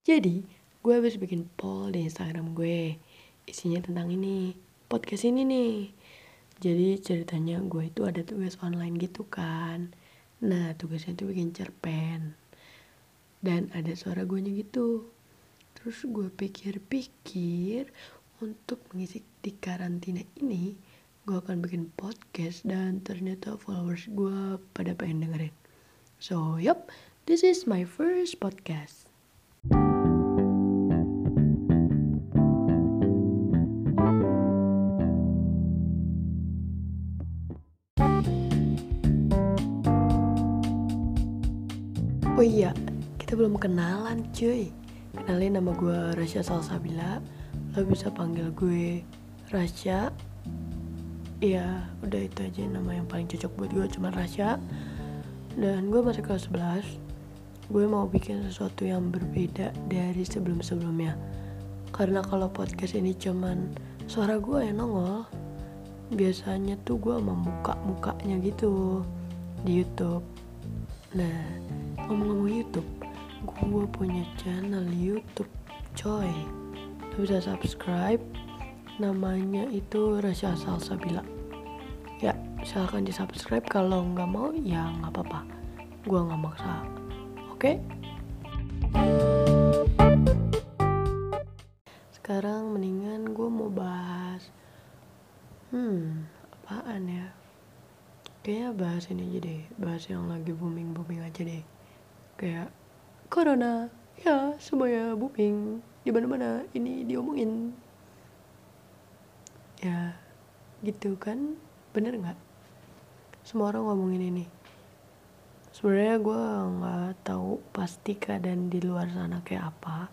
Jadi, gue habis bikin poll di Instagram gue. Isinya tentang ini, podcast ini nih. Jadi ceritanya gue itu ada tugas online gitu kan. Nah, tugasnya itu bikin cerpen. Dan ada suara gue gitu. Terus gue pikir-pikir untuk mengisi di karantina ini, gue akan bikin podcast dan ternyata followers gue pada pengen dengerin. So, yup, this is my first podcast. Iya, kita belum kenalan cuy. Kenalin nama gue Rasya Salsabila. Lo bisa panggil gue Rasya. Iya, udah itu aja nama yang paling cocok buat gue cuma Rasya. Dan gue masih kelas 11. Gue mau bikin sesuatu yang berbeda dari sebelum-sebelumnya. Karena kalau podcast ini cuman suara gue yang nongol, biasanya tuh gue membuka mukanya gitu di YouTube. Nah, ngomong-ngomong YouTube gue punya channel YouTube coy. Lo bisa subscribe namanya itu Rasya Salsabila ya silahkan di subscribe kalau nggak mau ya nggak apa-apa. Gue nggak maksa. Oke? Sekarang mendingan gue mau bahas hmm apaan ya? Kayaknya bahas ini aja deh. Bahas yang lagi booming booming aja deh kayak corona ya semuanya booming. Di mana mana ini diomongin. Ya gitu kan? Bener nggak? Semua orang ngomongin ini. Sebenarnya gue nggak tahu pasti keadaan di luar sana kayak apa.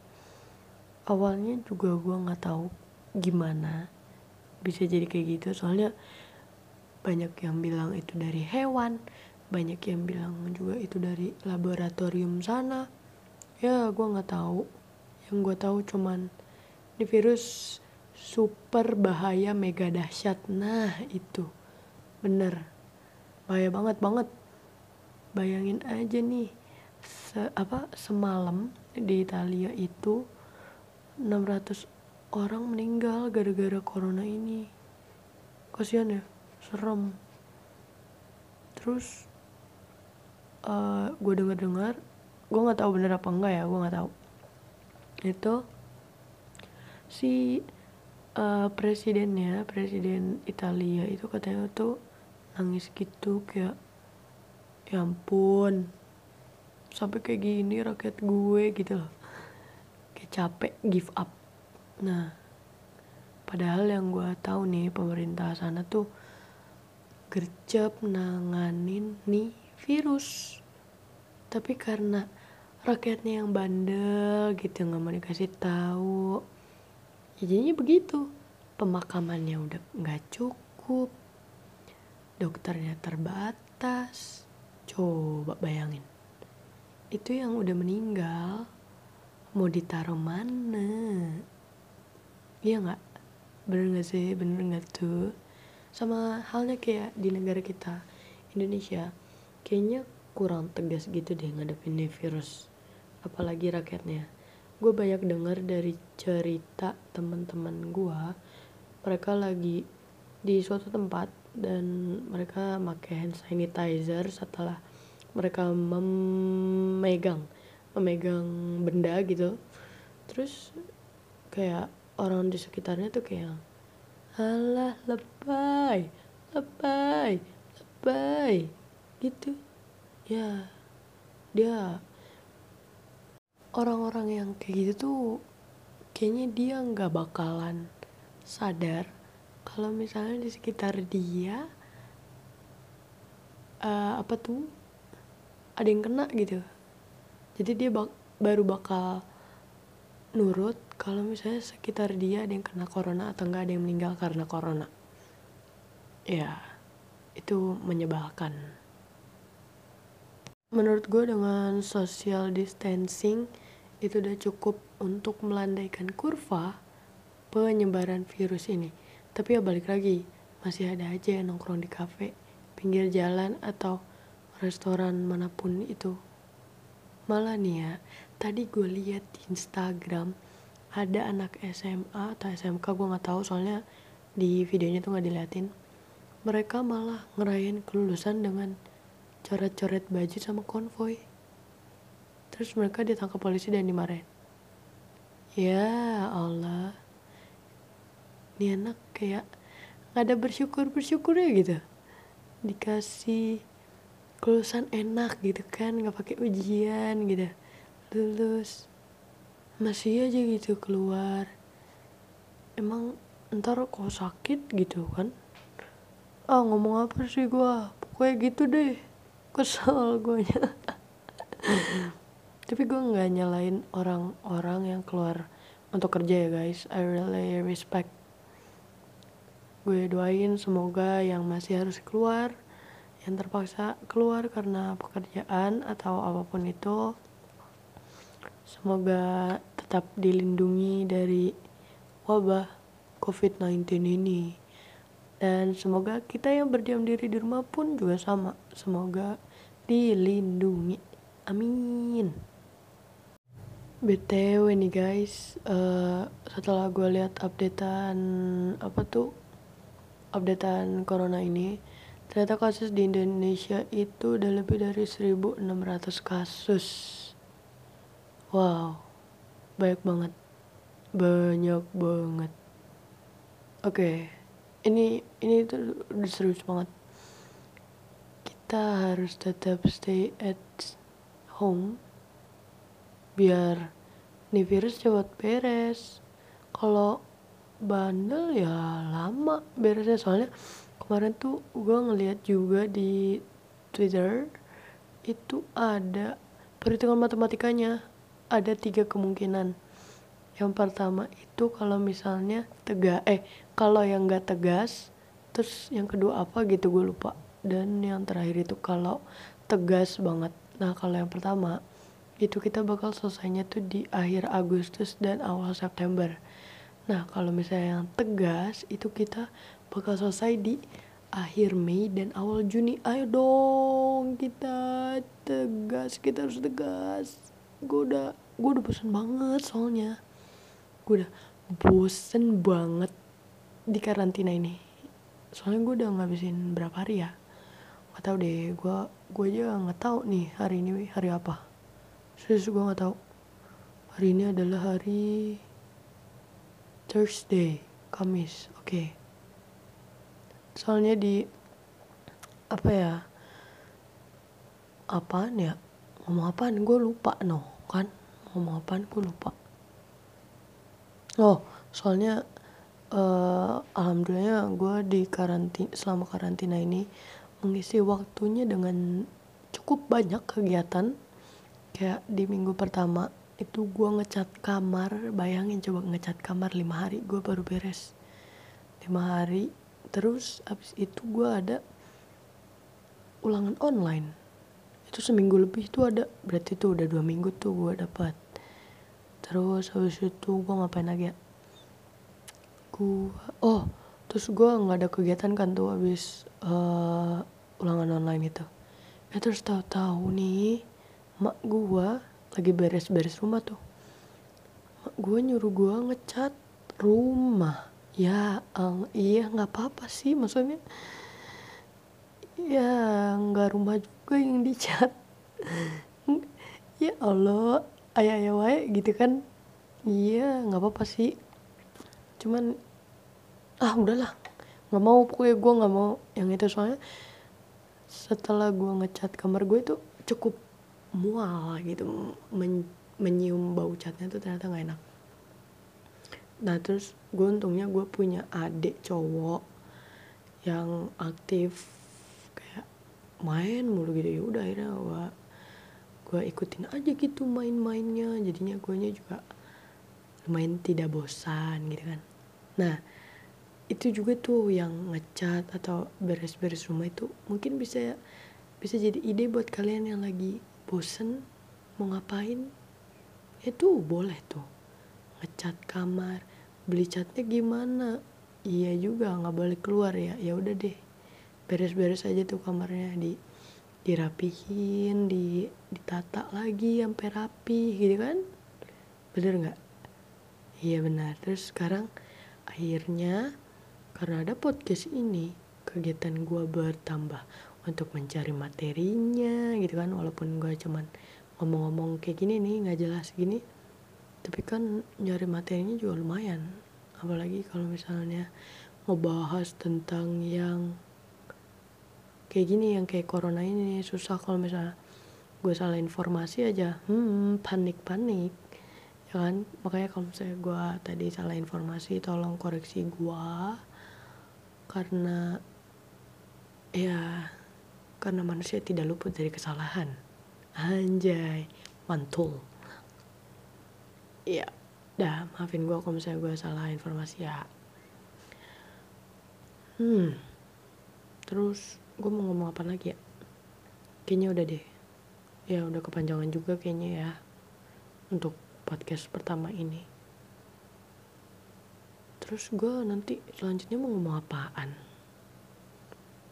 Awalnya juga gue nggak tahu gimana bisa jadi kayak gitu. Soalnya banyak yang bilang itu dari hewan banyak yang bilang juga itu dari laboratorium sana. Ya gue nggak tahu. Yang gue tahu cuman ini virus super bahaya mega dahsyat. Nah itu. Bener. Bahaya banget banget. Bayangin aja nih se apa semalam di Italia itu 600 orang meninggal gara-gara corona ini. Kasihan ya serem. Terus uh, gue dengar dengar gue nggak tahu bener apa enggak ya gue nggak tahu. Itu si uh, presidennya presiden Italia itu katanya tuh nangis gitu kayak ya ampun sampai kayak gini rakyat gue gitu loh. Kayak capek give up. Nah padahal yang gue tahu nih pemerintah sana tuh gercep nanganin nih virus. Tapi karena rakyatnya yang bandel gitu nggak mau dikasih tahu ya jadinya begitu. Pemakamannya udah nggak cukup dokternya terbatas. Coba bayangin itu yang udah meninggal mau ditaruh mana? Iya nggak? Bener nggak sih? Bener nggak tuh? Sama halnya kayak di negara kita Indonesia kayaknya kurang tegas gitu deh ngadepin virus. Apalagi rakyatnya gue banyak dengar dari cerita teman-teman gue mereka lagi di suatu tempat dan mereka pakai hand sanitizer setelah mereka memegang memegang benda gitu. Terus kayak orang di sekitarnya tuh kayak alah lebay lebay lebay gitu. Ya dia orang-orang yang kayak gitu tuh kayaknya dia nggak bakalan sadar kalau misalnya di sekitar dia uh, apa tuh ada yang kena gitu. Jadi dia bak baru bakal nurut kalau misalnya sekitar dia ada yang kena corona atau enggak ada yang meninggal karena corona. Ya itu menyebalkan menurut gue dengan social distancing itu udah cukup untuk melandaikan kurva penyebaran virus ini. Tapi ya balik lagi masih ada aja yang nongkrong di kafe pinggir jalan atau restoran mana pun itu. Malah nih ya tadi gue lihat di Instagram ada anak SMA atau SMK gue nggak tahu soalnya di videonya tuh nggak diliatin mereka malah ngerayain kelulusan dengan coret-coret baju sama konvoy. Terus mereka ditangkap polisi dan dimarahin. Ya Allah. Ini anak kayak nggak ada bersyukur bersyukur ya gitu. Dikasih kelulusan enak gitu kan nggak pakai ujian gitu. Lulus. Masih aja gitu keluar. Emang ntar kok sakit gitu kan. Ah ngomong apa sih gua? Pokoknya gitu deh kesel gue. Tapi gue nggak nyalain orang-orang yang keluar untuk kerja ya guys. I really respect. Gue doain semoga yang masih harus keluar yang terpaksa keluar karena pekerjaan atau apa pun itu Semoga tetap dilindungi dari wabah COVID-19 ini. Dan semoga kita yang berdiam diri di rumah pun juga sama. Semoga dilindungi. Amin. BTW nih guys, uh, setelah gue lihat updatean apa tuh updatean corona ini, ternyata kasus di Indonesia itu udah lebih dari 1600 kasus Wow, banyak banget. Banyak banget. Oke, okay. Ini ini tuh udah serius banget. Kita harus tetap stay at home biar nih virus cepat beres. Kalau bandel ya lama beresnya soalnya kemarin tuh gue ngeliat juga di Twitter itu ada perhitungan matematikanya ada tiga kemungkinan yang pertama itu kalau misalnya tegas eh kalau yang nggak tegas terus yang kedua apa gitu gue lupa. Dan yang terakhir itu kalau tegas banget. Nah kalau yang pertama itu kita bakal selesainya tuh di akhir Agustus dan awal September. Nah kalau misalnya yang tegas itu kita bakal selesai di akhir Mei dan awal Juni. Ayo dong kita tegas kita harus tegas. Gue udah gue udah bosen banget soalnya gue udah bosen banget di karantina ini. Soalnya gue udah ngabisin berapa hari ya? Nggak tahu deh gue gue aja nggak tahu nih hari ini hari apa. Serius gue nggak tahu. Hari ini adalah hari Thursday Kamis oke. Okay. soalnya di apa ya apaan ya? Ngomong apaan? Gue lupa no kan? Ngomong apaan? Gue lupa oh soalnya uh, alhamdulillah gue di karantina selama karantina ini mengisi waktunya dengan cukup banyak kegiatan. Kayak di minggu pertama itu gue ngecat kamar bayangin coba ngecat kamar lima hari gue baru beres. Lima hari terus abis itu gue ada ulangan online. Itu seminggu lebih tuh ada berarti tuh udah dua minggu tuh gue dapat terus habis itu gue ngapain lagi ya? Gue oh terus gue nggak ada kegiatan kan tuh habis uh, ulangan online itu. Ya terus tahu-tahu nih mak gue lagi beres-beres rumah tuh. Mak gue nyuruh gue ngecat rumah. Ya uh, iya nggak apa-apa sih maksudnya. Ya nggak rumah juga yang dicat. Ya Allah ayah ayah wae gitu kan. Iya nggak apa-apa sih. Cuman ah udahlah. Nggak mau pokoknya gue nggak mau yang itu. Soalnya setelah gue ngecat kamar gue itu cukup mual gitu. Men menyium bau catnya tuh ternyata nggak enak. Nah terus gue untungnya gue punya adik cowok yang aktif main mulu gitu. Ya udah akhirnya gue gue ikutin aja gitu main-mainnya. Jadinya gue juga lumayan tidak bosan gitu kan. Nah itu juga tuh yang ngecat atau beres-beres rumah itu mungkin bisa bisa jadi ide buat kalian yang lagi bosen mau ngapain. Itu boleh tuh. Ngecat kamar beli catnya gimana? Iya juga nggak boleh keluar ya. Ya udah deh beres-beres aja tuh kamarnya di dirapihin di ditata lagi sampai rapi gitu kan? Bener nggak? Iya benar. Terus sekarang akhirnya karena ada podcast ini kegiatan gue bertambah untuk mencari materinya gitu kan? Walaupun gue cuman ngomong-ngomong kayak gini nih nggak jelas gini tapi kan nyari materinya juga lumayan. Apalagi kalau misalnya ngebahas tentang yang kayak gini yang kayak corona ini susah kalau misalnya gue salah informasi aja. Hmm panik panik ya kan? Makanya kalau misalnya gue tadi salah informasi tolong koreksi gue. Karena ya karena manusia tidak luput dari kesalahan. Anjay mantul. Ya dah maafin gue kalau misalnya gue salah informasi ya. Hmm terus gue mau ngomong apa lagi ya? Kayaknya udah deh. Ya udah kepanjangan juga kayaknya ya untuk podcast pertama ini. Terus gue nanti selanjutnya mau ngomong apaan?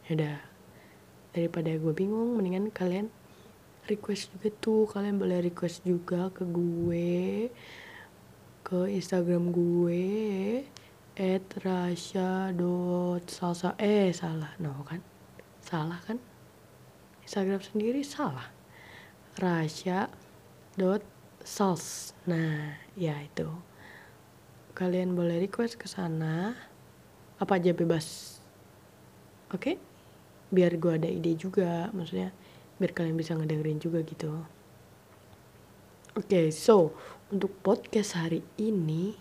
Ya udah daripada gue bingung mendingan kalian request juga tuh. Kalian boleh request juga ke gue ke instagram gue at rasha dot salsa. Eh salah. No kan salah kan? Instagram sendiri salah. Rasya dot sals nah ya itu. Kalian boleh request ke sana. Apa aja bebas? Oke? Okay? biar gue ada ide juga maksudnya biar kalian bisa ngedengerin juga gitu. Oke okay, so untuk podcast hari ini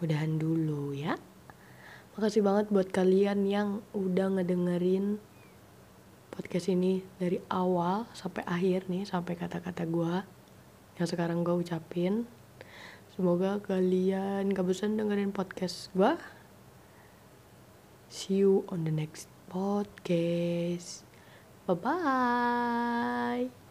udahan dulu ya. Makasih banget buat kalian yang udah ngedengerin podcast ini dari awal sampai akhir nih sampai kata-kata gue yang sekarang gue ucapin. Semoga kalian gak bosan dengerin podcast gue see you on the next podcast. Bye bye